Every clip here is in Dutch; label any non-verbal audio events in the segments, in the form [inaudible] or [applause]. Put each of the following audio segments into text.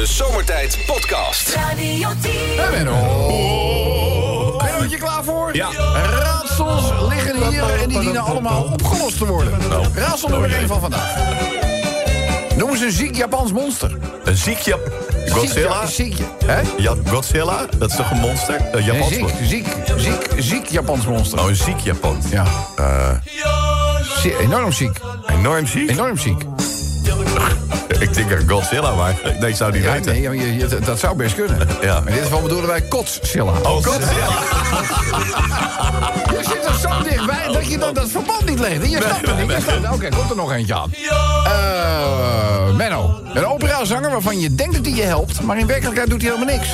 De Zomertijd Podcast. Radio 10. Daar ben je. Ben je klaar voor? Ja. Raadsels liggen hier en die dienen allemaal opgelost te worden. Raadsel nummer 1 van vandaag. Noem eens een ziek Japans monster. Een ziek Jap... Godzilla? Ziek, ziek, hè? Ja, Godzilla? Dat is toch een monster? Een Nee, Japans ziek, monster? ziek, ziek, ziek Japans monster. Oh, een ziek Japan. Ja. Eh, Zie- enorm ziek. enorm ziek? Enorm ziek. Ik denk aan Godzilla, maar nee, zou niet Ja, weten. nee, je- je- dat zou best kunnen. [laughs] Ja. Maar in dit geval bedoelen wij Kotzilla. Oh, Godzilla. [laughs] Je zit er zo dichtbij dat je dat, dat verband niet legt. Je snapt het niet. Oké, komt er nog eentje aan. Eh, Menno, een operazanger waarvan je denkt dat hij je helpt... maar in werkelijkheid doet hij helemaal niks.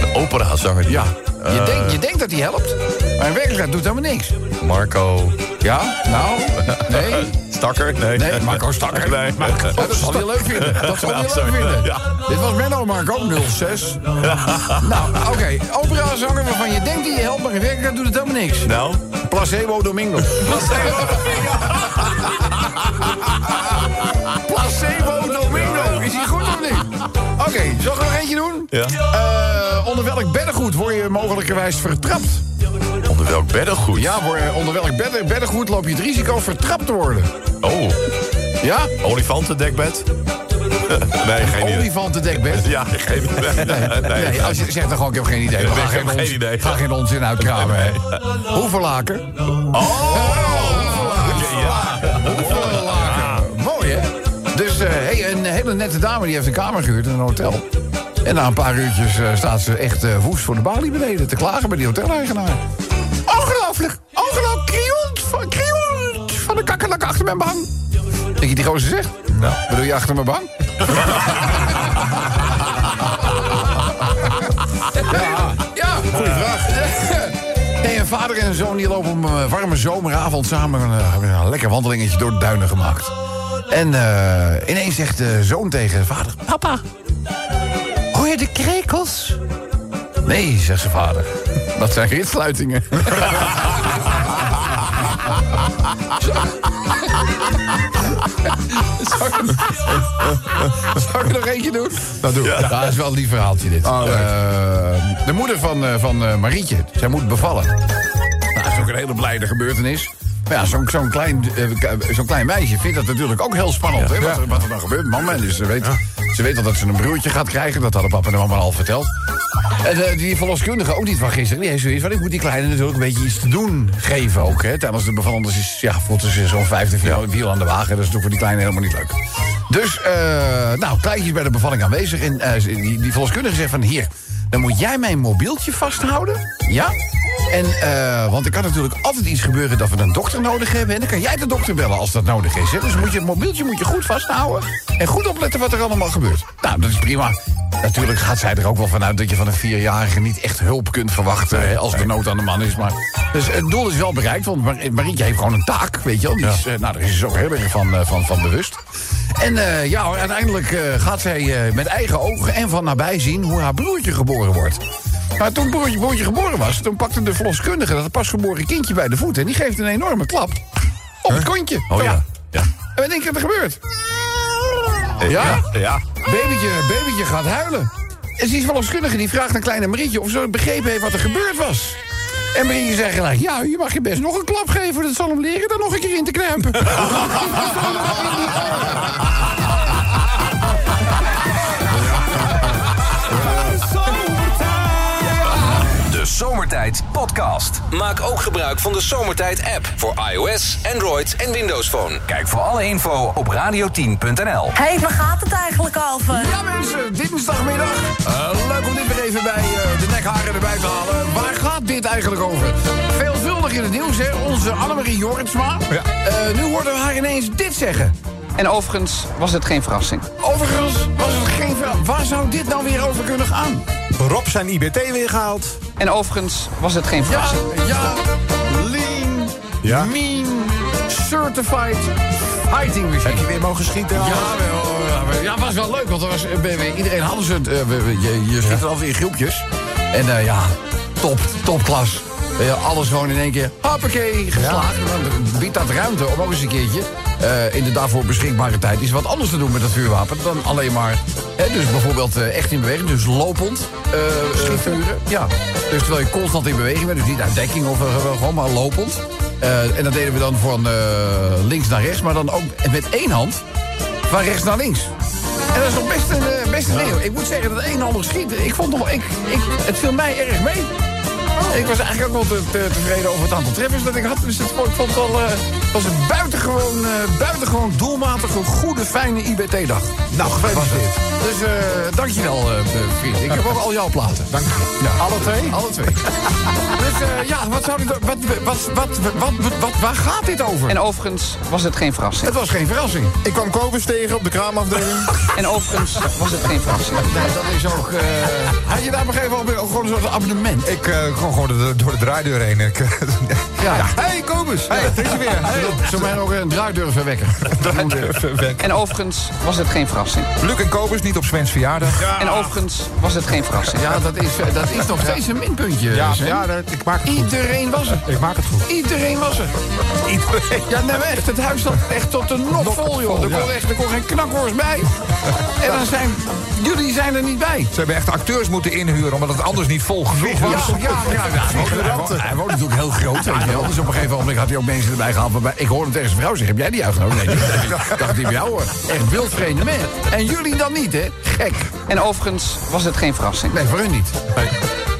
De operazanger. Ja, je, Eh, denkt, je denkt dat hij helpt, maar in werkelijkheid doet hij helemaal niks. Marco... Ja, nou, nee... [laughs] Stakker? Nee. Nee, Marco Stakker. Nee. Marco, [laughs] dat zal je leuk vinden. Dat zal je Ja, leuk vinden. Ja. Dit was Menno Marco, 06. [laughs] nou, oké. Operazanger waarvan je denkt dat je helpt, maar in werkelijkheid doet het helemaal niks. Nou? Placebo Domingo. Placebo Domingo. Is hij goed of niet? Oké, zal ik er nog eentje doen? Ja. Eh, welk beddengoed word je mogelijkerwijs vertrapt? Onder welk beddengoed? Ja, onder welk bedden, beddengoed loop je het risico vertrapt te worden? Oh, Ja? olifantendekbed? [laughs] nee, geen idee. Olifantendekbed? Ja, geen idee. Nee, nee. Nee, als je zegt dan gewoon, ik heb geen idee. Nee, heb geen, geen ons- idee. Ga geen onzin uitkramen, hè. Hoeveel laken? Hoeveel laken? Mooi, hè? Dus eh, hey, een hele nette dame die heeft een kamer gehuurd in een hotel. En na een paar uurtjes eh, staat ze echt eh, woest voor de balie beneden... te klagen bij die hoteleigenaar. Ongelooflijk! Ongelooflijk! Krioelt van, krioelt van de kakkerlak achter mijn bank. Denk je die gozer zegt? Nou. Bedoel je achter mijn bank? [laughs] Ja, ja goede vraag. Een vader en een zoon die lopen op een warme zomeravond samen een, eh, een lekker wandelingetje door de duinen gemaakt. En eh, ineens zegt de zoon tegen de vader: Papa, je de krekels? Nee, zegt zijn vader. Dat zijn ritsluitingen. Zal ik, zal ik er nog eentje doen? Dat doe ik. Ja. dat is wel een lief verhaaltje dit. Eh, de moeder van, eh, van eh, Marietje, zij moet bevallen. Nou, dat is ook een hele blijde gebeurtenis. Maar ja, zo'n zo'n klein, zo'n klein meisje vindt dat natuurlijk ook heel spannend. Hè, wat, er, wat er dan gebeurt. Mama, dus ze weet, ze weet al dat ze een broertje gaat krijgen. Dat hadden papa en mama al verteld. En eh, die verloskundige, ook niet van gisteren, die heeft zoiets van... ik moet die kleine natuurlijk een beetje iets te doen geven ook. Hè, tijdens de bevalling. Is, ja, voelt ze zo'n vijfde wiel, wiel aan de wagen. Dat is natuurlijk voor die kleine helemaal niet leuk. Dus, eh, nou, kleintjes bij de bevalling aanwezig. En eh, die, die verloskundige zegt van... hier, dan moet jij mijn mobieltje vasthouden. Ja? En, eh, want er kan natuurlijk altijd iets gebeuren dat we een dokter nodig hebben. En dan kan jij de dokter bellen als dat nodig is. Dus moet je het mobieltje moet je goed vasthouden. En goed opletten wat er allemaal gebeurt. Nou, dat is prima. Natuurlijk gaat zij er ook wel vanuit dat je van een vierjarige niet echt hulp kunt verwachten. hè, als de nood aan de man is. Maar, dus het doel is wel bereikt. Want Mar- Marietje heeft gewoon een taak, weet je wel. Die is, eh, nou, daar is ze ook heel erg van, eh, van, van bewust. En eh, ja, uiteindelijk gaat zij met eigen ogen en van nabij zien hoe haar broertje geboren wordt. Maar toen broertje, broertje geboren was, toen pakte de verloskundige dat pasgeboren kindje bij de voet. En die geeft een enorme klap op het kontje. Oh ja. Ja. En wat denk je dat er gebeurt? Ja? Ja? Ja. Babytje, babytje gaat huilen. En die verloskundige die vraagt aan kleine Marietje of ze begrepen heeft wat er gebeurd was. En Marietje zegt gelijk, ja, je mag je best nog een klap geven. Dat zal hem leren er nog een keer in te knijpen. [laughs] Zomertijd Podcast. Maak ook gebruik van de Zomertijd app voor iOS, Android en Windows Phone. Kijk voor alle info op radio10.nl. Hé, hey, waar gaat het eigenlijk over? Ja mensen, dinsdagmiddag. Eh, leuk om dit weer even bij eh, de nekharen erbij te halen. Waar gaat dit eigenlijk over? Veelvuldig in het nieuws, hè. Onze Annemarie Jorritsma. Eh, nu hoorden we haar ineens dit zeggen. En overigens was het geen verrassing. Overigens was het geen vraag. Waar zou dit nou weer over kunnen gaan? Rob zijn IBT weer gehaald. En overigens was het geen Ja, verrassing. ja, lean, Ja. mean, certified fighting machine. Heb je weer mogen schieten? Ja, wel, ja, was wel leuk, want er was, eh, iedereen hadden ze. het, eh, je, je schiet er altijd in groepjes. En eh, ja, top, topklas. Je, alles gewoon in één keer, hoppakee, geslagen. Dan biedt dat ruimte om ook eens een keertje... eh, in de daarvoor beschikbare tijd iets wat anders te doen met dat vuurwapen... dan alleen maar, hè, dus bijvoorbeeld eh, echt in beweging, dus lopend eh, vuren. Ja, dus terwijl je constant in beweging bent, dus niet uit dekking of gewoon maar lopend. En dat deden we dan van links naar rechts, maar dan ook met één hand van rechts naar links. En dat is nog best een, eh, best een ding. Ik moet zeggen dat een ander schieten, ik vond nog, ik, ik, het viel mij erg mee. Ik was eigenlijk ook wel te, te- tevreden over het aantal treffers dat ik had. Dus het, vond- ik vond het wel, eh, het was een buitengewoon, eh, buitengewoon doelmatige, goede, fijne IBT-dag. Nou, gefeliciteerd. Dus eh dankjewel, eh, vriend. Ik heb ook al jouw platen. Dank je. Alle twee? Alle twee. [laughs] dus eh, ja, wat zou ik... Wat, wat, wat, wat, wat, wat, waar gaat dit over? En overigens was het geen verrassing. het was geen verrassing. Ik kwam Kobus tegen op de kraamafdeling. [laughs] En overigens was het geen verrassing. Nee, dat is ook... eh, had je daar op een gegeven moment ook gewoon een soort abonnement? Ik eh kwam gewoon door de, door de draaideur heen. Ik, [laughs] Ja. Hey, Kobus! Hey, is je weer. Hey. Zo mij ook een draaidurverwekker. [laughs] En overigens was het geen verrassing. Luc en Kobus, niet op Svens verjaardag. En overigens was het geen verrassing. Ja, dat is, eh, dat is nog steeds een minpuntje. Ja, Sven. ja dat- ik maak het goed. Iedereen was er. Ik maak het goed. Iedereen was er. Ja, nee, maar echt. Het huis zat echt tot de nok vol, joh. Er kon, echt, er kon geen knakhorst bij. [laughs] En dan zijn... Jullie zijn er niet bij. Ze hebben echt acteurs moeten inhuren, omdat het anders niet vol genoeg Ja, was. ja, ja, ja, hij, woont, natuurlijk heel groot. Weet je wel. Dus op een gegeven moment had hij ook mensen erbij gehaald. waarbij- Ik hoorde hem tegen zijn vrouw zeggen, heb jij die uitgenodigd? Nee, ik dacht hij bij jou hoor. Echt wildvreemde man. En jullie dan niet, hè? Gek. En overigens was het geen verrassing. Nee, voor hun niet.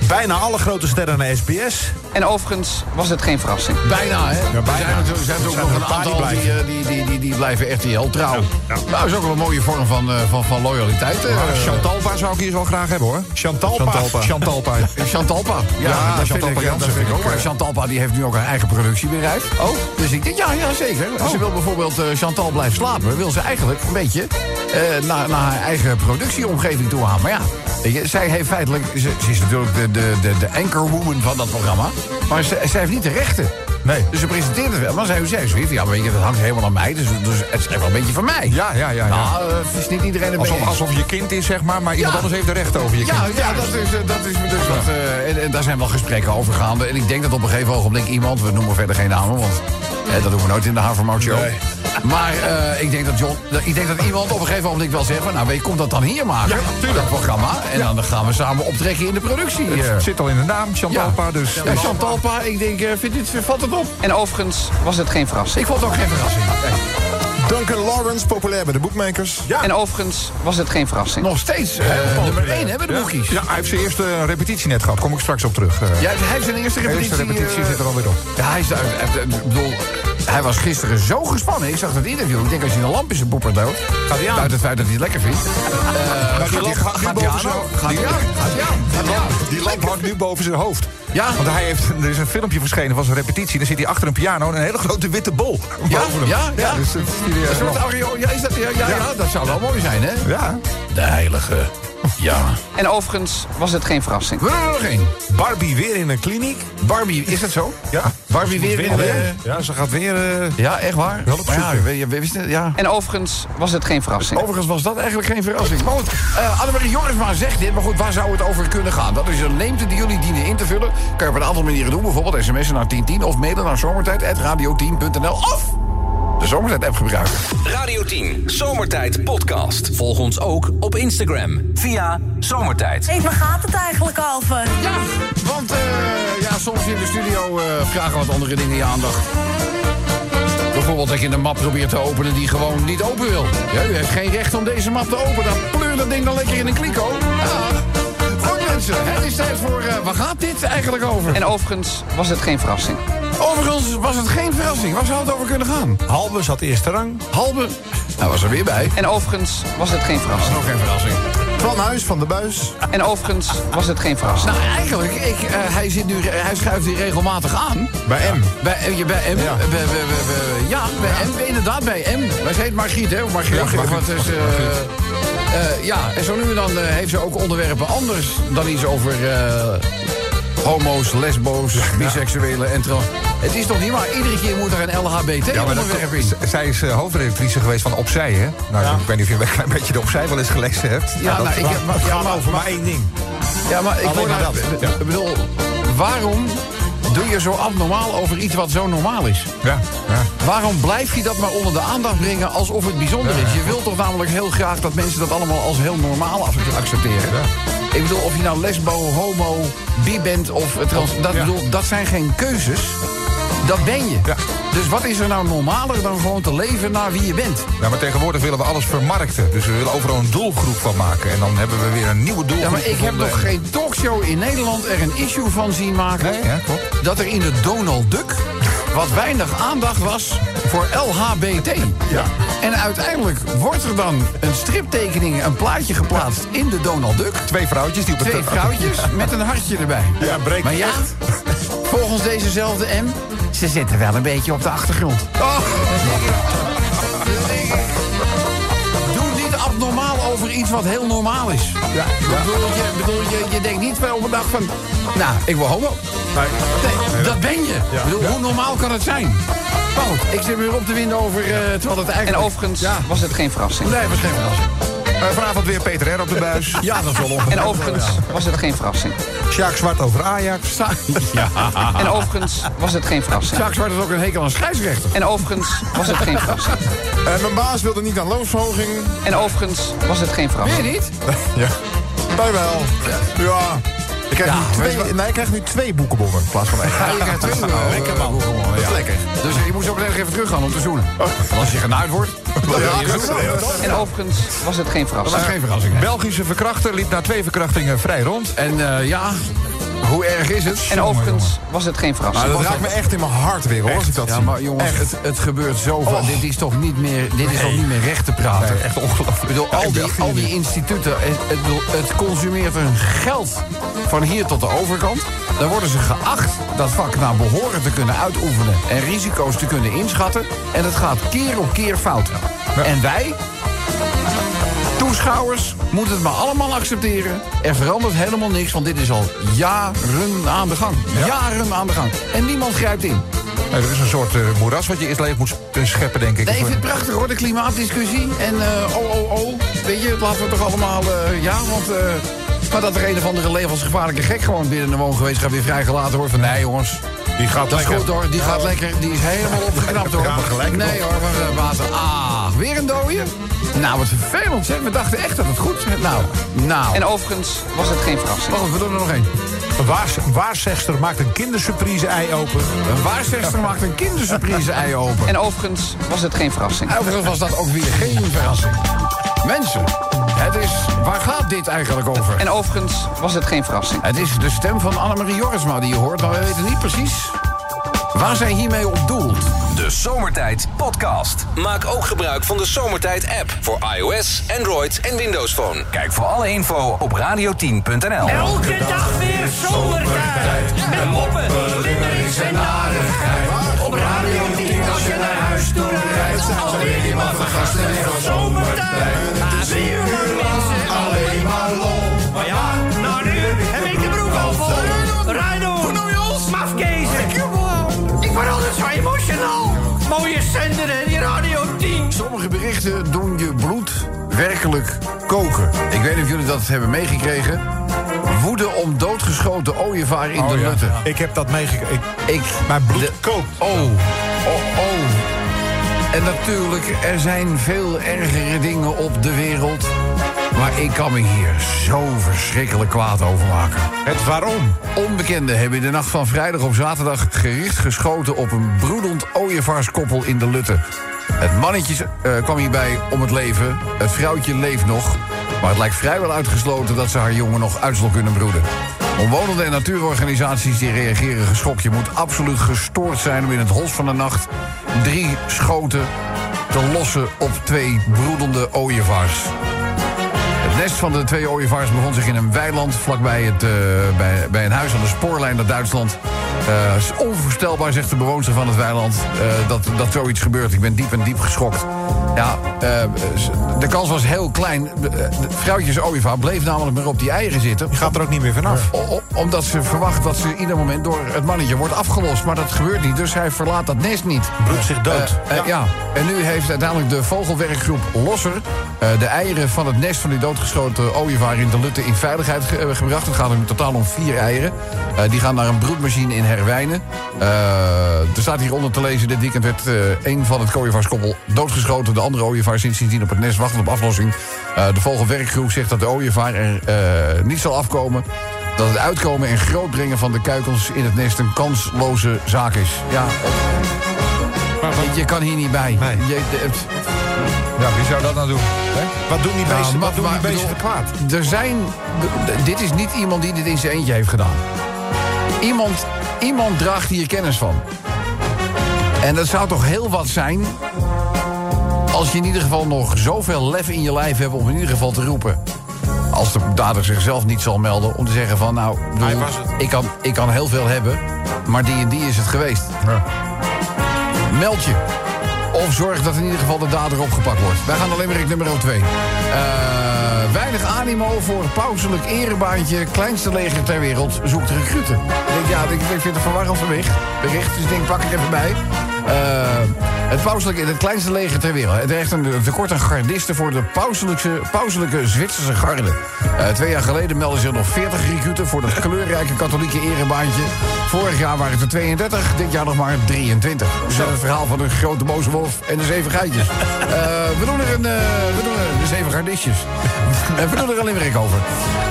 Bijna alle grote sterren naar SBS. En overigens was het geen verrassing. Bijna, hè? bijna. Er zijn er ook zijn nog een een paar die aantal die, blijven. eh, die, die, die, die blijven echt heel trouw. Nou, dat is ook wel een mooie vorm van, eh, van, van loyaliteit. eh. Chantalpa zou ik hier zo graag hebben, hoor. Chantalpa. Chantalpa. Chantalpa. [laughs] Chantalpa. Ja, Ja, dat Chantalpa vind ik, ja, vind ik ook. Maar Chantalpa die heeft nu ook een eigen productiebedrijf. Oh? Dus ik denk, ja, ja zeker. Ze wil bijvoorbeeld eh, Chantal blijft slapen. Wil ze eigenlijk een beetje eh, naar, naar haar eigen productieomgeving toe gaan. Maar ja, je, zij heeft feitelijk... Ze, ze is natuurlijk de, de, de, de anchorwoman van dat programma. Maar ze, zij heeft niet de rechten. Nee. Dus ze presenteert het wel. Maar zij zei zoiets. Ja, maar weet je, dat hangt helemaal aan mij. Dus, dus het is echt wel een beetje van mij. Ja, ja, ja. ja. Nou, eh, is niet iedereen een Alsof, alsof je kind is, zeg maar, maar iemand Ja. anders heeft de recht over je kind. Ja, ja dat, is, eh, dat is dus wat. eh, en, en daar zijn wel gesprekken over gaande. En ik denk dat op een gegeven ogenblik iemand, we noemen verder geen namen, want eh, dat doen we nooit in de Havermout Show. Maar eh, ik, denk dat John, ik denk dat iemand op een gegeven ogenblik wel zegt: van, Nou, weet je, komt dat dan hier maken? Dat programma. En dan gaan we samen optrekken in de productie. eh. Zit al in de naam, Chantalpa, dus... Ja, Chantalpa, ik denk, eh, vindt dit, valt het op? En overigens was het geen verrassing. Ik vond het ook geen verrassing. Nee. Duncan Lawrence, populair bij de boekmakers. Ja. En overigens was het geen verrassing. Nog steeds eh, nummer 1 hè, bij de boekies. Ja, hij heeft zijn eerste repetitie net gehad. Kom ik straks op terug. eh. Ja, hij heeft zijn eerste de repetitie. eerste repetitie eh, zit er alweer op. Ja, hij is daar. eh, Ik bedoel, hij was gisteren zo gespannen. Ik zag dat interview. Ik denk als je een lamp in zijn boeper doet. Gaat hij aan? Buiten het feit dat hij het lekker vindt. eh, die gaat lamp nu boven zijn hoofd. Hij aan? Gaat hij aan? Die lamp hangt nu boven zijn hoofd. Ja. Want hij heeft, er is een filmpje verschenen van zijn repetitie. Dan zit hij achter een piano en een hele grote witte bol Ja, boven hem. ja, ja. dus dat is die, eh, Een soort aureool. Ja, is dat, ja, ja, ja, dat zou wel mooi zijn, hè? ja. De heilige. Ja. En overigens was het geen verrassing. We hebben er nog één. Barbie weer in een kliniek. Barbie, is dat zo? Ja. Barbie weer in de... Ja, ze gaat weer... eh, Ja, echt waar? Wel op Maar ja, we, we het, ja. En overigens was het geen verrassing. Overigens was dat eigenlijk geen verrassing. Maar goed, uh, Annemarie Jorisma zegt dit, maar goed, waar zou het over kunnen gaan? Dat is een leemte die jullie dienen in te vullen. Kan je op een aantal manieren doen. Bijvoorbeeld sms'en naar 1010 of mailen naar zomertijd.radio10.nl of de Zomertijd-app gebruiken. Radio 10, Zomertijd Podcast. Volg ons ook op Instagram via Zomertijd. Hé, waar gaat het eigenlijk over? Ja, want eh, ja, soms in de studio eh, vragen wat andere dingen je aandacht. Bijvoorbeeld dat je een map probeert te openen die gewoon niet open wil. Ja, u heeft geen recht om deze map te openen. Dan pleur dat ding dan lekker in een kliko. Ja. Mensen, het is tijd voor... eh, waar gaat dit eigenlijk over? En overigens was het geen verrassing. Overigens was het geen verrassing. Waar zou het over kunnen gaan? Halbe zat eerste rang. Halbe. Hij was er weer bij. En overigens was het geen verrassing. Nog geen verrassing. Van Huis van de Buis. En overigens was het geen verrassing. Nou, eigenlijk, ik, eh, hij, zit nu, hij schuift hier regelmatig aan. Bij M. Bij, eh, bij M? Ja. Bij, bij, bij, bij- ja, bij M. Inderdaad, bij M. Wij heet Margriet, hè? Of Margriet. Ja, of wat is, eh, eh, ja, en zo nu en dan eh, heeft ze ook onderwerpen anders dan iets over eh, homo's, lesbo's, biseksuelen en tro. Het is toch niet waar? Iedere keer moet er een Ja, maar dat, LHBT-onderwerp in. zij is eh, hoofdredactrice geweest van Opzij, hè? Nou, ik weet niet of je een klein beetje de Opzij wel eens gelezen hebt. Ja, nou, ik, heb- maar, ja, maar, over maar één ding. ja, maar ik hoor maar nou- dat. ik bedoel, waarom doe je zo abnormaal over iets wat zo normaal is? Ja, ja. Waarom blijf je dat maar onder de aandacht brengen alsof het bijzonder is? Je wilt toch namelijk heel graag dat mensen dat allemaal als heel normaal ac- accepteren? Ik bedoel, of je nou lesbo, homo, bi bent of trans... Dat, bedoel, dat zijn geen keuzes. Dat ben je. Ja. Dus wat is er nou normaler dan gewoon te leven naar wie je bent? Ja, maar tegenwoordig willen we alles vermarkten. Dus we willen overal een doelgroep van maken. En dan hebben we weer een nieuwe doelgroep. Ja, maar ik heb nog geen talkshow in Nederland er een issue van zien maken... Nee, ja, klopt. dat er in de Donald Duck wat weinig aandacht was voor LHBT. Ja. En uiteindelijk wordt er dan een striptekening, een plaatje geplaatst in de Donald Duck. Twee vrouwtjes die op het Twee vrouwtjes met een hartje erbij. Ja, breekt Maar ja, volgens dezezelfde M, ze zitten wel een beetje op de achtergrond. Oh. Doe niet abnormaal over iets wat heel normaal is. Ja, Bedoel, je, bedoel, je, je denkt niet wel op een dag van... Nou, ik wil homo. Nee, dat ben je. Bedoel, Hoe normaal kan het zijn? Maar goed, ik zit weer op te winden over... eh, terwijl het eigenlijk... En overigens was het geen verrassing. Nee, was geen verrassing. Eh, vanavond weer Peter R. op de buis. Ja, dat is wel ongeveer. En overigens was het geen verrassing. Sjaak Zwart over Ajax. Ja. En overigens was het geen verrassing. Jacques Zwart is ook een hekel aan scheidsrechter. En overigens was het geen verrassing. En mijn baas wilde niet aan loonsverhoging. En overigens was het geen Weet je verrassing. niet? Ja. Wij wel. Ja. Ik krijg, Ja, nu twee, wat- nee, ik krijg nu twee boekenbonnen in plaats van één. [laughs] Ja, je krijgt twee. Lekker man. Dat is lekker. Dus je moet zo meteen nog even terug gaan om te zoenen. Want als je genaaid wordt, dan wil je zoenen. En overigens was het geen Dat verrassing. was geen verrassing. hè? Belgische verkrachter liep na twee verkrachtingen vrij rond. En eh, ja, hoe erg is het? En overigens was het geen Maar verrassing. dat raakt me echt in mijn hart weer, hoor, als ik dat Ja, maar jongens, Echt. het, het gebeurt zo van. Dit is toch niet meer, dit is toch niet meer recht te praten? Nee, echt ongelooflijk. Ik bedoel, al die, al die instituten, het, het consumeert hun geld van hier tot de overkant. Dan worden ze geacht dat vak naar behoren te kunnen uitoefenen... en risico's te kunnen inschatten. En het gaat keer op keer fout. En wij, toeschouwers, moeten het maar allemaal accepteren. Er verandert helemaal niks, want dit is al jaren aan de gang. Jaren aan de gang. En niemand grijpt in. Nee, er is een soort eh, moeras wat je eerst leeg moet sp- scheppen, denk ik. Nee, ik vind eh, het prachtig hoor, de klimaatdiscussie. En eh, oh, oh, oh. Weet je, laten we toch allemaal... eh, ja, want... eh, maar dat er een of andere levensgevaarlijke gek gewoon binnen de woongemeenschap weer vrijgelaten wordt. Van nee jongens, Die gaat dat is lekker. goed hoor, die gaat lekker. Die is helemaal opgeknapt [laughs] hoor. Ja, nee hoor, eh, water. Ah, weer een dooie? Nou, wat vervelend zeg. We dachten echt dat het goed was. Nou, nou. En overigens was het geen verrassing. Wacht, we doen er nog één. Een waars- waarzegster maakt een kindersurprise ei open. Een waarzegster maakt een kindersurprise ei open. En overigens was het geen verrassing. Overigens was dat ook weer geen verrassing. Mensen, het is... Waar gaat dit eigenlijk over? En overigens was het geen verrassing. Het is de stem van Annemarie Jorisma die je hoort, maar we weten niet precies waar zij hiermee op doelt. De Zomertijd Podcast. Maak ook gebruik van de Zomertijd app voor iOS, Android en Windows Phone. Kijk voor alle info op radio10.nl. Elke dag weer zomertijd. Met moppen, limmerings en narigheid. Op Radio 10 als je naar huis toe rijdt. Alweer die man van gasten weer van zomertijd. Zie je maar mensen, alleen maar lol. Maar ja, nou nu heb ik de broek al vol. Rijdo, mafkezen. Ik word altijd zo emotional. Mooie zender hè, die Radio 10. Sommige berichten doen je bloed werkelijk koken. Ik weet niet of jullie dat hebben meegekregen. Woede om doodgeschoten ooievaar in de Lutte. Ik heb dat meegekregen. Ik- Ik, Mijn bloed de- kookt. Oh, oh, oh. En natuurlijk, er zijn veel ergere dingen op de wereld. Maar ik kan me hier zo verschrikkelijk kwaad over maken. Het waarom? Onbekenden hebben in de nacht van vrijdag op zaterdag gericht geschoten op een broedend ooievaarskoppel in de Lutte. Het mannetje eh, kwam hierbij om het leven. Het vrouwtje leeft nog. Maar het lijkt vrijwel uitgesloten dat ze haar jongen nog uit zal kunnen broeden. Omwonenden en natuurorganisaties die reageren geschokt. Je moet absoluut gestoord zijn om in het hols van de nacht drie schoten te lossen op twee broedende ooievaars. Het nest van de twee ooievaars begon zich in een weiland... vlakbij het, eh, bij, bij een huis aan de spoorlijn naar Duitsland. Eh, is onvoorstelbaar, zegt de bewoonster van het weiland... eh, dat, dat zoiets gebeurt. Ik ben diep en diep geschokt. Ja, de kans was heel klein. Vrouwtjes ooievaar bleef namelijk maar op die eieren zitten... Je gaat er ook niet meer vanaf. O- omdat ze verwacht dat ze ieder moment door het mannetje wordt afgelost. Maar dat gebeurt niet, dus hij verlaat dat nest niet. Bloedt zich dood. Eh, ja. en nu heeft uiteindelijk de vogelwerkgroep Losser Eh, de eieren van het nest van die doodgeschoten ooievaar in de Lutte in veiligheid ge- eh, gebracht. Het gaat in totaal om vier eieren. Eh, die gaan naar een broedmachine in Herwijnen. Er staat hieronder te lezen, dit weekend werd een van het ooievaarskoppel doodgeschoten. De andere ooievaar zit sindsdien op het nest wachtend op aflossing. De vogelwerkgroep zegt dat de ooievaar er niet zal afkomen. Dat het uitkomen en grootbrengen van de kuikens in het nest een kansloze zaak is. Ja, je, je kan hier niet bij. Nee. Je, de- het- Ja, wie zou dat nou doen? Hè? Wat doen die beesten, wat doen die beesten bedoel, kwaad? Er zijn... Dit is niet iemand die dit in zijn eentje heeft gedaan. Iemand, iemand draagt hier kennis van. En dat zou toch heel wat zijn... als je in ieder geval nog zoveel lef in je lijf hebt... om in ieder geval te roepen... als de dader zichzelf niet zal melden... om te zeggen van, nou, bedoel, ik, kan, ik kan heel veel hebben... maar die en die is het geweest. Meld je. Of zorg dat in ieder geval de dader opgepakt wordt. Wij gaan naar Limerick nummer 2. weinig animo voor het pauselijk erebaantje. Kleinste leger ter wereld zoekt recruten. Ik denk, ja, ik, vind het een verwarrend bericht dus ik denk, pak ik even bij. Eh, het pauselijke, het kleinste leger ter wereld. Het heeft een tekort aan gardisten voor de pauselijke, pauselijke Zwitserse garde. Eh, twee jaar geleden melden zich nog 40 recruten voor dat kleurrijke katholieke erebaantje. Vorig jaar waren het er 32, dit jaar nog maar 23. Dus dat is het verhaal van een grote boze wolf en de zeven geitjes. Eh, we doen er een, we doen er de zeven gardistjes. We doen er een limerick over.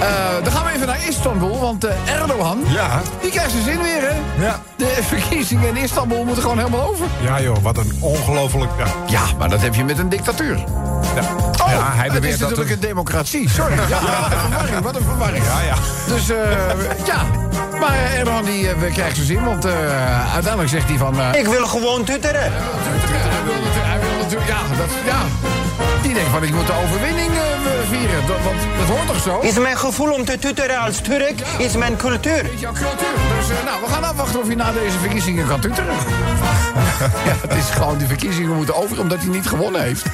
Eh, dan gaan we even naar Istanbul, want Erdogan, Ja. die krijgt zijn zin weer, hè? Ja. De verkiezingen in Istanbul moeten gewoon helemaal over. Ja joh, wat een ongelooflijk... Ja. Ja, maar dat heb je met een dictatuur. Ja. Oh, ja, hij het beweert is dat natuurlijk het- een democratie. Sorry. Ja, wat een verwarring. Wat een verwarring. Ja, ja. Dus eh, ja. Maar eh, Erdogan die, eh, krijgt zijn zin, want eh, uiteindelijk zegt hij van... eh, Ik wil gewoon tutteren. hij wil natuurlijk, hij wil natuurlijk, ja, dat, ja. Die denkt van, ik moet de overwinning eh, vieren. Dat, want dat hoort toch zo? Is mijn gevoel om te tutteren als Turk, is mijn cultuur. is jouw cultuur. Dus eh, nou, we gaan afwachten of hij na deze verkiezingen kan tuteren. [laughs] ja, het is gewoon, die verkiezingen moeten over omdat hij niet gewonnen heeft.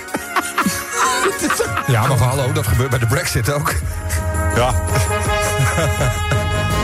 Ja, maar hallo, dat gebeurt bij de Brexit ook. Ja.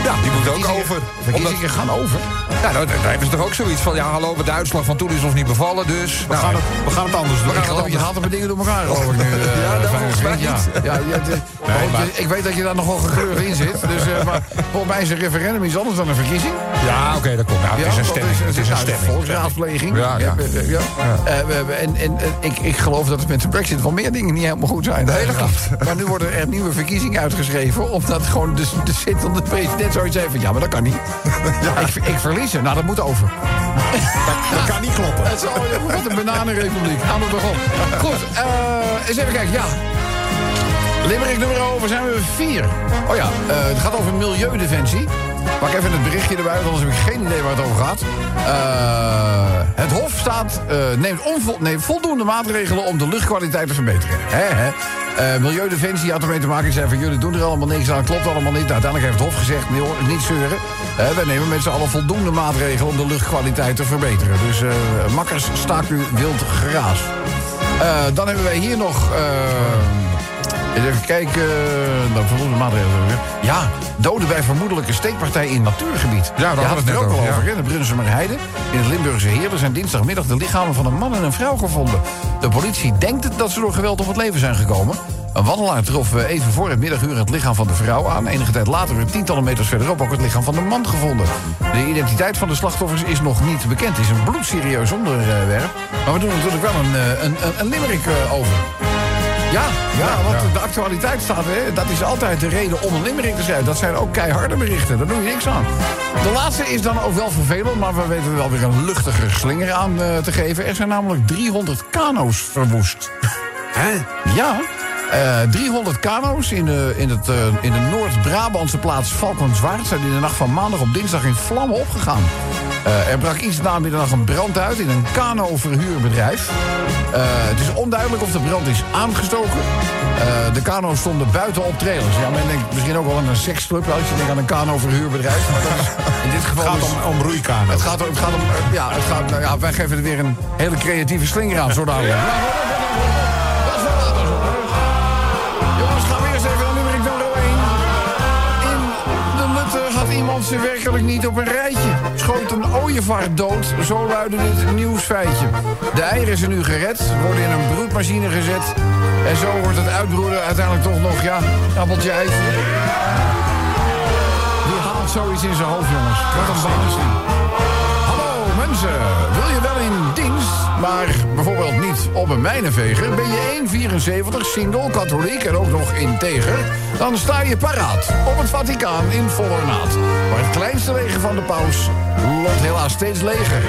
Ja, die moet ook over. Omdat, Verkiezingen gaan over. ja, nou, daar hebben ze toch ook zoiets van... ja, hallo, de uitslag van toen is ons niet bevallen, dus... We, gaan het, we gaan het anders doen. Ik geloof, je haalt er maar dingen door elkaar, [laughs] geloof ik nu. eh, Ja, dat fijn volgens mij niet. Ja, ja, ja, [laughs] de- want maar- je- ik weet dat je daar nog wel in zit. Dus, eh, maar volgens mij is een referendum iets anders dan een verkiezing. Ja, oké, dat komt. Nou, het is een dat stemming. Het is een nou, stemming. volksraadpleging. Ja, ja. eh. Eh, we en en eh, ik, ik geloof dat het met de brexit wel meer dingen niet helemaal goed zijn. Nee, dat klopt. Maar nu worden er nieuwe verkiezingen uitgeschreven... omdat gewoon de, de zittende president zoiets heeft van... ja, maar dat kan niet. [laughs] Ik, ik verlies er. Nou, dat moet over. [laughs] Dat kan niet kloppen. Het is al, wat een bananenrepubliek. Aan het begon. Goed, eh, eens even kijken. Ja. Limerick nummer over zijn we vier. Oh ja, eh, het gaat over milieudefensie. Pak even het berichtje erbij, want anders heb ik geen idee waar het over gaat. Eh, het Hof staat, eh, neemt, voldoende maatregelen om de luchtkwaliteit te verbeteren. Eh, milieudefensie had ermee te maken. Die zei van jullie doen er allemaal niks aan, klopt allemaal niet. Uiteindelijk heeft het Hof gezegd, nee hoor, niet zeuren. Eh, wij nemen met z'n allen voldoende maatregelen om de luchtkwaliteit te verbeteren. Dus eh, makkers, staakt u wild geraas. Dan hebben wij hier nog... eh, Even kijken. Dan voldoende maatregelen. Ja, doden bij vermoedelijke steekpartij in natuurgebied. daar hadden we het er ook al over, ja. De Brunsumer Heide. In het Limburgse Heerden zijn dinsdagmiddag de lichamen van een man en een vrouw gevonden. De politie denkt het dat ze door geweld om het leven zijn gekomen. Een wandelaar trof eh, even voor het middaguur het lichaam van de vrouw aan. Enige tijd later werd tientallen meters verderop ook het lichaam van de man gevonden. De identiteit van de slachtoffers is nog niet bekend. Het is een bloedserieus onderwerp. Maar we doen er natuurlijk wel een, eh, een, een, een limerick eh, over. Ja, ja, want de actualiteit staat, hè, dat is altijd de reden om een limerick te schrijven. Dat zijn ook keiharde berichten, daar doe je niks aan. De laatste is dan ook wel vervelend, maar we weten er wel weer een luchtige slinger aan eh, te geven. Er zijn namelijk 300 kano's verwoest. Hè? Ja. Eh 300 kano's in de, in het, eh, in de Noord-Brabantse plaats Valkenswaard... zijn in de nacht van maandag op dinsdag in vlammen opgegaan. Eh, er brak iets na middernacht een brand uit in een kano-verhuurbedrijf. Eh, het is onduidelijk of de brand is aangestoken. Eh, de kano's stonden buiten op trailers. Ja, men denkt misschien ook wel aan een seksclub... als je denkt aan een kano-verhuurbedrijf. Maar dat is [laughs] in dit geval Het gaat dus- om, om roeikano's. het gaat, het gaat om... eh, Ja, het gaat, nou ja, wij geven er weer een hele creatieve slinger aan, zo dadelijk. Ja, ze werkelijk niet op een rijtje. Schoot een ooievaar dood, zo luidde dit nieuwsfeitje. De eieren zijn nu gered, worden in een broedmachine gezet... en zo wordt het uitbroeden uiteindelijk toch nog, ja, appeltje eitje. Wie haalt zoiets in zijn hoofd, jongens? Wat een waanzin. Mensen, wil je wel in dienst, maar bijvoorbeeld niet op een mijnenveger? Ben je 1,74, single, katholiek en ook nog integer? Dan sta je paraat op het Vaticaan in volle ornaat. Maar het kleinste leger van de paus loopt helaas steeds leger.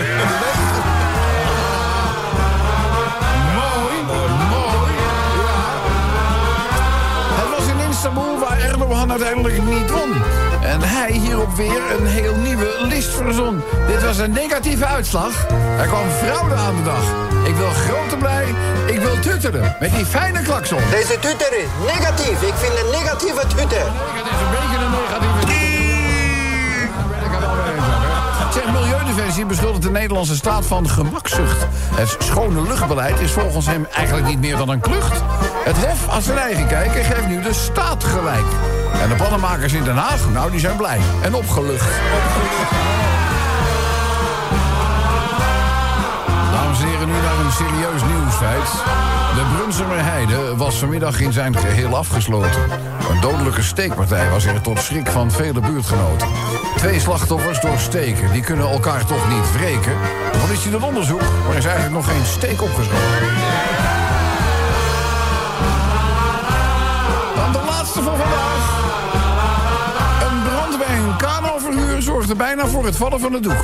mooi, mooi, ja. Het was in Istanbul waar Erdogan uiteindelijk niet won. En hij hierop weer een heel nieuwe list verzon. Dit was een negatieve uitslag. Er kwam fraude aan de dag. Ik wil grote blij, ik wil tutteren. Met die fijne klakson. Deze tutor is negatief. Ik vind een negatieve tutor. Het is een beetje een negatieve... Zeg, Milieudefensie beschuldigt de Nederlandse staat van gemakzucht. Het schone luchtbeleid is volgens hem eigenlijk niet meer dan een klucht. Het Hof had zijn eigen kijk en geeft nu de staat gelijk. En de plannenmakers in Den Haag, nou, die zijn blij en opgelucht. Dames en heren, nu naar een serieus nieuwsfeit. De Brunsumer Heide was vanmiddag in zijn geheel afgesloten. Een dodelijke steekpartij was er tot schrik van vele buurtgenoten. Twee slachtoffers door steken, die kunnen elkaar toch niet wreken. De politie doet onderzoek, maar er is eigenlijk nog geen steek opgeschoten. Laatste van vandaag. Een brand bij een kanoverhuur zorgde bijna voor het vallen van het doek.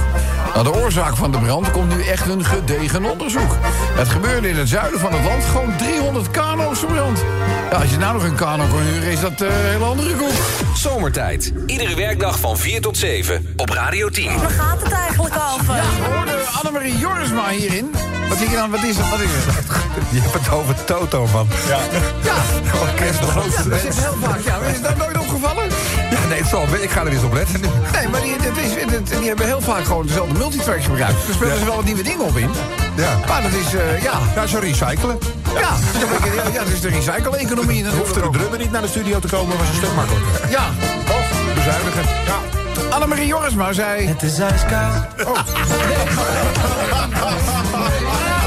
Nou, de oorzaak van de brand komt nu echt een gedegen onderzoek. Het gebeurde in het zuiden van het land. Gewoon 300 kano's verbrand. Ja, als je nou nog een kano huren, is dat eh, een hele andere koek. Zomertijd. Iedere werkdag van 4 tot 7 op Radio 10. Waar gaat het eigenlijk over? Ja, hoorden Annemarie Jorisma hierin. Wat zie je dan? Wat is het? Wat is het? Je hebt het over Toto, man. Ja. Ja, Orkest de ja, grootste dat is heel vaak. Ja, is dat nooit opgevallen? Ja, nee, het zal. Ik ga er eens op letten. Nee, maar die, dit is, die hebben heel vaak gewoon dezelfde multitracks gebruikt. Er spelen ze wel wat nieuwe dingen op in. Ja. Maar dat is, eh, ja... Ja, zo recyclen. Ja, is een ja, dat is de recycle-economie Hoefde natuurlijk de drummer niet naar de studio te komen, was een stuk makkelijker. Ja, Toch? Bezuinigen. Ja. Annemarie Jorisma zei... Het is ijskoud. [laughs]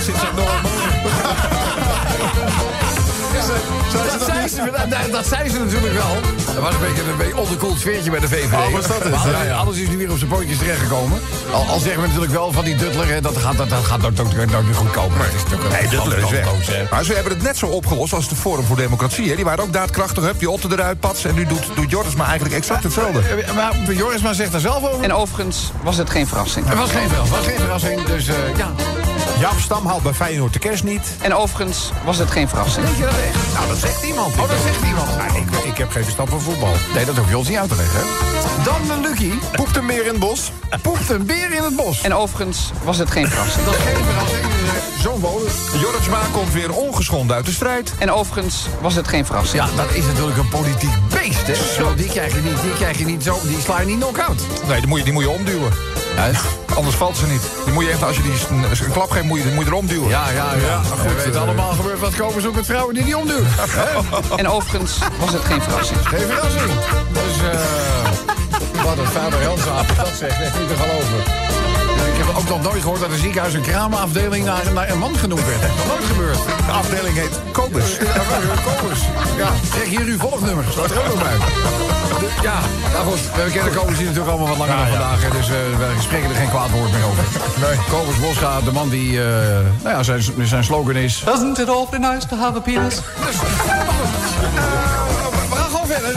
Zit ze nog Dat zei, ze, dat, dat- dat zei ze natuurlijk wel. Er was een beetje een beetje onderkoeld sfeertje bij de VVD. Oh, was dat het? Maar alles, Ja, ja. alles is nu weer op zijn pootjes terechtgekomen. Al, al zeggen we natuurlijk wel van die Duttler, hè, dat gaat, dat, dat gaat ook, niet goed komen. Maar het is natuurlijk Nee, Duttler is weg. Maar ze hebben het net zo opgelost als de Forum voor Democratie. Hè. Die waren ook daadkrachtig. Hup, die otten eruit, pats. En nu doet, doet Joris maar eigenlijk exact hetzelfde. Eh, Maar Jorisma zegt er zelf over. En overigens was het geen verrassing. Het was geen, verras- was geen verrassing, dus eh, ja. Jaap Stam haalt bij Feyenoord de kerst niet. En overigens was het geen verrassing. Denk je dat echt? Nou, dat zegt iemand. Oh, dat zegt iemand. Ja, ik, ik heb geen verstand van voetbal. Nee, dat hoef je ons niet uit te leggen. hè. Dan de Lucky. Poept een meer in het bos. Poept een beer in het bos. En overigens was het geen verrassing. Dat is geen verrassing. Zo'n wonen. Jorisma komt weer ongeschonden uit de strijd. En overigens was het geen verrassing. Ja, dat is natuurlijk een politiek beest, hè? Zo, die krijg je niet, die krijg je niet zo, die sla je niet knock-out. Nee, die moet je, die moet je omduwen. Anders valt ze niet. Die moet je echt, als je die een, een klap geeft, moet je, die moet je er omduwen. Ja, ja, ja. goed, we weten eh, allemaal gebeurt wat komen ze ook met vrouwen die niet omduwen. [laughs] En overigens was het geen verrassing. Geen verrassing. Dus, eh wat een vader Helsaap dat zegt, echt niet te geloven. Ik heb ook nog nooit gehoord dat een ziekenhuis een kramenafdeling naar, naar een man genoemd werd. Dat is nog nooit gebeurd. De afdeling heet Kobus. Ja, Kobus. Ja, zeg hier uw volgnummer. Staat er ook nog bij. Ja, nou goed. We kennen Kobus hier natuurlijk allemaal wat langer dan vandaag. hè, Dus eh, we spreken er geen kwaad woord meer over. Nee. Kobus Bosga, de man die, eh, nou ja, zijn, zijn slogan is... Doesn't it awfully nice to have a penis?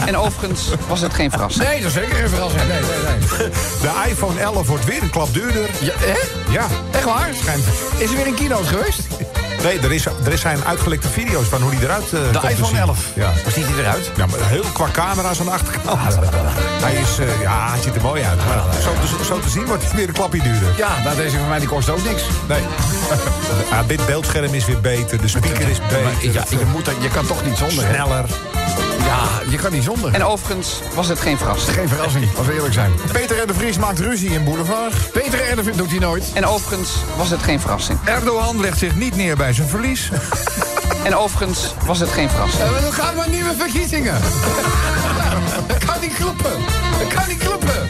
En overigens was het geen verrassing. Nee, dat is zeker geen verrassing. Nee, nee, nee. De iPhone 11 wordt weer een klap duurder. Ja, hè? Ja. Echt waar? Is er weer een keynote geweest? Nee, er, is, er zijn uitgelekte video's van hoe die eruit komt De te iPhone zien. 11. Ja. Hoe ziet hij eruit? Ja, maar heel qua camera's aan de achterkant. Hij is, eh, ja, hij ziet er mooi uit. Maar zo, te, zo te zien wordt hij weer een klapje duurder. Ja, nou deze van mij die kost ook niks. Nee. [laughs] ja, dit beeldscherm is weer beter. De speaker is Maar beter. ja, je, moet, dat- je kan toch niet zonder. Sneller. Ja, je kan niet zonder. En overigens was het geen verrassing. Geen verrassing, als we eerlijk zijn. Peter R. de Vries maakt ruzie in Boulevard. Peter Erdevin doet hij nooit. En overigens was het geen verrassing. Erdogan legt zich niet neer bij zijn verlies. [laughs] En overigens was het geen verrassing. Uh, dan gaan we nieuwe verkiezingen. Dat kan niet kloppen. Dat kan niet kloppen.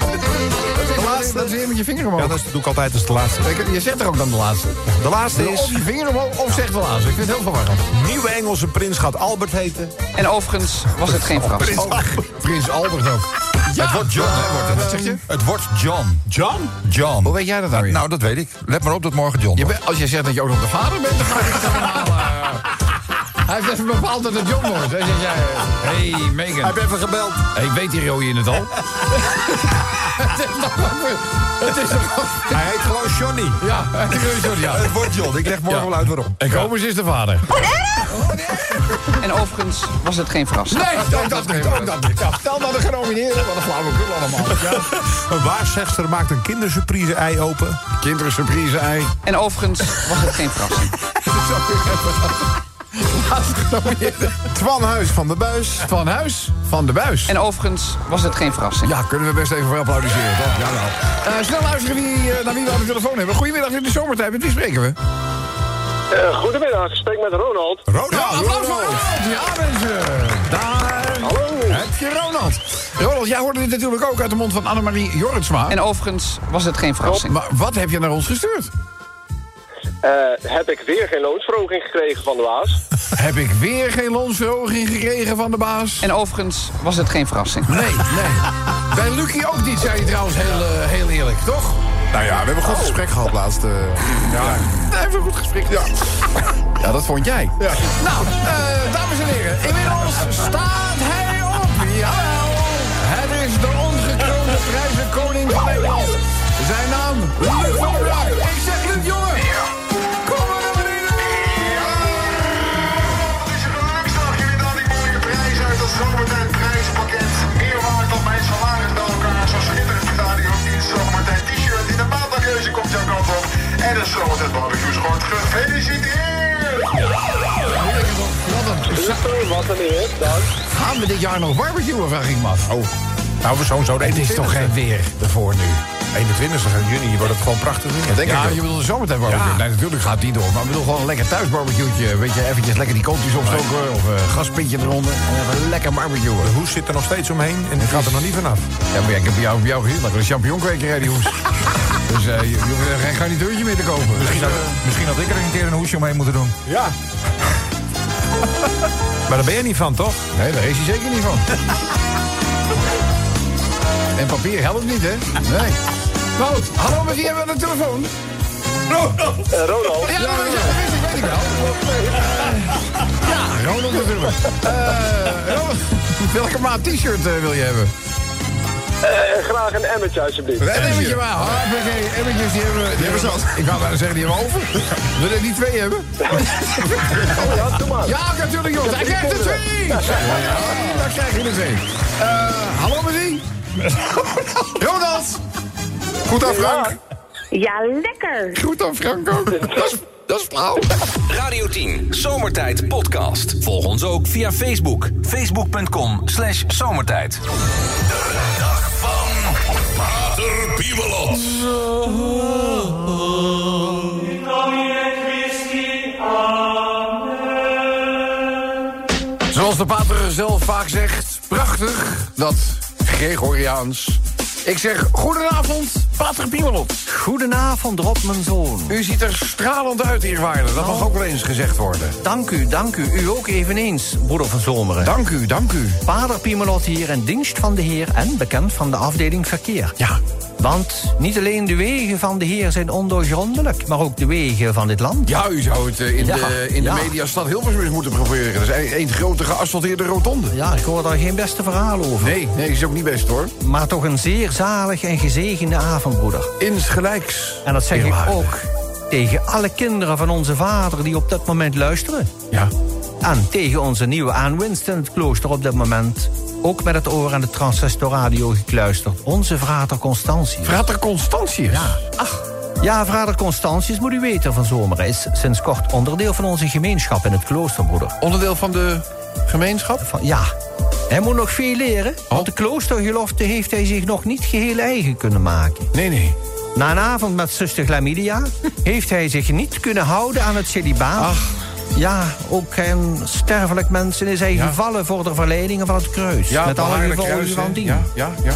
laatste keer met je vinger omhoog? Ja, dat doe ik altijd als de laatste. Ik- Je zegt er ook dan de laatste. De laatste is... Of je vinger omhoog, of zeg de laatste. Ik vind het heel verwarrend. Nieuwe Engelse prins gaat Albert heten. En overigens was het geen verrassing. Oh, Prins Albert ook. Ja, het wordt John, hè, wordt het. Wat zeg je? Het wordt John. John? John. Hoe weet jij dat nou? Nou, dat weet ik. Let maar op dat morgen John Je wordt. bent- als je zegt dat je ook nog de vader bent, dan ga ik het helemaal... eh, Hij heeft even bepaald dat het John wordt. Hij zegt, ja, hey Megan. Heb even gebeld. Ik weet die rode in het al. [laughs] het is. Het wel... Hij heet gewoon Johnny. Ja, die rode John, ja. Het wordt John. Ik leg morgen Ja. wel uit waarom. En Kobus is de vader. En overigens was het geen verrassing. Nee, ook dat niet. Ook dat niet. Ja, stel nou de genomineerden. Wat een flauwekul allemaal. Ja. Een waarzegster maakt een kindersurprise ei open. Kinderen surprise ei. En overigens was het geen verrassing. [laughs] [laughs] Twan Huis van de Buis. Van Huis, van de Buis. En overigens was het geen verrassing. Ja, kunnen we best even voor applaudisseren, toch? Ja, nou. Eh, snel luisteren wie, eh, naar wie we aan de telefoon hebben. Goedemiddag in de zomertijd. Met wie spreken we? Eh, goedemiddag, ik spreek met Ronald. Ronald. Ja, applaus voor Ronald. Ja, mensen. Daar Hallo. heb je Ronald. Ronald, jij hoorde dit natuurlijk ook uit de mond van Annemarie Jorritsma. En overigens was het geen verrassing. Maar wat heb je naar ons gestuurd? Eh, heb ik weer geen loonsverhoging gekregen van de baas? [laughs] Heb ik weer geen loonsverhoging gekregen van de baas? En overigens was het geen verrassing. Nee, nee. [laughs] Bij Lucie ook niet, zei je trouwens heel, eh, heel eerlijk, toch? Nou ja, we hebben een goed gesprek gehad laatst. eh. Ja, hebben we een goed gesprek. Ja. [laughs] ja, dat vond jij. Ja. Nou, eh, dames en heren, inmiddels staat hij op. Jawel. Het is de ongekroonde prijzenkoning van Nederland. Zijn naam, Luc van. Ik zeg Luc, jongen. Op. En de zomertijd barbecue schort. Gefeliciteerd! Wat een Super, wat een eer, dank. Gaan we dit jaar nog barbecuen, vraag ik me af. Oh. Nou, we zo zo de Het is toch geen weer ervoor nu? 21 juni wordt het gewoon prachtig weer. Denk ja, ik je bedoelt een zomertijd barbecue. Ja. Nee, natuurlijk gaat die door. Maar ik bedoel gewoon een lekker thuis barbecue'tje. Weet je, eventjes lekker die kooltjes opstoken. Of een gaspitje eronder. En even lekker barbecuen. De hoes zit er nog steeds omheen en die gaat er nog niet vanaf. Ja, maar ja, ik heb bij jou, bij jou gezien. Dat is een champignonkwekerij, die hoes. [laughs] dus eh, je, je hoeft geen garnituurtje meer te kopen. Misschien, Dus, had, eh, misschien had ik er een keer een hoesje omheen moeten doen. Ja. [laughs] maar daar ben je niet van, toch? nee, daar is hij zeker niet van. [laughs] en papier helpt niet, hè? Nee. Nou, goed. hallo, met wie hebben we aan de telefoon? Eh, Ronald? Ja, dat weet ik, dat wist ik, weet ik wel. Ja, Ronald natuurlijk. Eh, Ronald, welke maat t-shirt eh, wil je hebben? Eh, graag een emmertje, alsjeblieft. Een emmertje maar. Hoppakee, emmertjes, die hebben we... Die hebben zat. Ik wou bijna zeggen, die hebben we over. Wil je die twee hebben? Oh [laughs] ja, doe maar. Ja, natuurlijk, jongens. Hij krijgt er twee! Ja, dan krijg je er twee. Eh, hallo, met wie? Ronald! Goed aan Frank. Ja, lekker. Goed aan Frank ook. Dat is, dat is flauw. Radio 10, Zomertijd Podcast. Volg ons ook via Facebook. Facebook.com slash zomertijd. De dag van Pater Pimelot. Zoals de pater zelf vaak zegt, prachtig, dat Gregoriaans. Ik zeg goedenavond, pater Piemelot. Goedenavond, Rob, mijn zoon. U ziet er stralend uit, eerwaarde. Dat mag ook wel eens gezegd worden. Dank u, dank u. U ook eveneens, broeder van Zomeren. Dank u, dank u. Vader Piemelot hier in dienst van de Heer en bekend van de afdeling verkeer. Ja, Want niet alleen de wegen van de Heer zijn ondoorgrondelijk, maar ook de wegen van dit land. ja u zou het eh, in, Ja, de, in de ja. mediastad Hilversum eens moeten proberen. Dat is een grote geasfalteerde rotonde. Ja, ik hoor daar geen beste verhaal over. Nee, nee, is ook niet best hoor. Maar toch een zeer zalig en gezegende avond, broeder. Insgelijks. En dat zeg ik ook tegen alle kinderen van onze vader die op dat moment luisteren. Ja. En tegen onze nieuwe aanwinst in het klooster op dit moment. Ook met het oor aan de transistorradio gekluisterd. Onze vrater Constantius. Frater Constantius. Ja. Ach. Ja, vrater Constantius, moet u weten van Zomeren... is sinds kort onderdeel van onze gemeenschap in het klooster, broeder. Onderdeel van de gemeenschap? Van, ja, hij moet nog veel leren... want de kloostergelofte heeft hij zich nog niet geheel eigen kunnen maken. Nee, nee. Na een avond met zuster Glamidia... [laughs] heeft hij zich niet kunnen houden aan het celibaat... Ach. Ja, ook een sterfelijk mensen is hij Ja. gevallen voor de verleidingen van het kruis. Ja, met alle gevolgen van dien. Ja, ja, ja.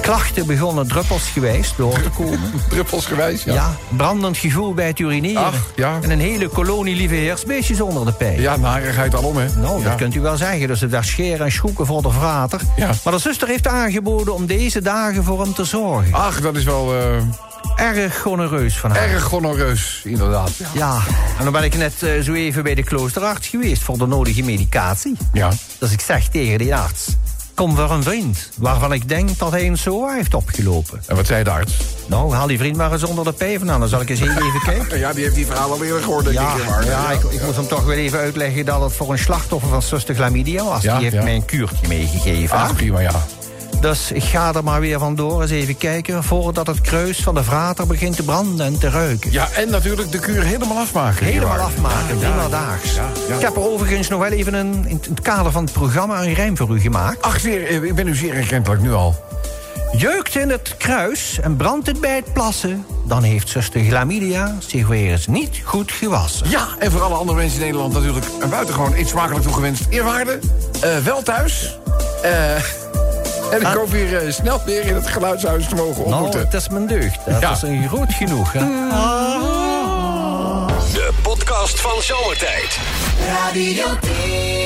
klachten begonnen druppelsgewijs door te komen. [laughs] Druppelsgewijs, ja. Ja, brandend gevoel bij het urineren. Ach, ja. En een hele kolonie lieve heersbeestjes onder de pij. Ja, narigheid alom, hè. Nou, dat kunt u wel zeggen. Dus het daar scheren en schoeken voor de vrater. Ja. Maar de zuster heeft aangeboden om deze dagen voor hem te zorgen. Ach, dat is wel eh, Erg gonorreus van haar. erg gonoreus, inderdaad. Ja. Ja, en dan ben ik net eh, zo even bij de kloosterarts geweest voor de nodige medicatie. ja. Dus ik zeg tegen die arts... Kom voor een vriend, waarvan ik denk dat hij een SOA heeft opgelopen. En wat zei de arts? Nou, haal die vriend maar eens onder de pij vandaan. Dan zal ik eens even [laughs] kijken. Ja, die heeft die verhaal alweer gehoord, denk Ja, ik. maar, ja ik, ik moet hem toch wel even uitleggen dat het voor een slachtoffer van zuster chlamydia was. Die heeft mij een kuurtje meegegeven. Ach, prima, ja. Dus ik ga er maar weer vandoor eens even kijken... voordat het kruis van de vrater begint te branden en te ruiken. Ja, en natuurlijk de kuur helemaal afmaken. Helemaal afmaken, Ja, prima daags. ja, ja. Ik heb er overigens nog wel even een, in het kader van het programma een rijm voor u gemaakt. Ach, zeer, eh, ik ben u zeer erkentelijk nu al. Jeukt in het kruis en brandt het bij het plassen... dan heeft zuster Glamidia zich weer eens niet goed gewassen. Ja, en voor alle andere mensen in Nederland natuurlijk een buitengewoon iets smakelijk toegewenst. Eerwaarde, eh, wel thuis. Eh, en ik hoop hier eh, snel weer in het geluidshuis te mogen Nou, ontmoeten. het is mijn deugd. Dat Ja. is een groot genoeg, hè? De podcast van Zomertijd. Radio 10.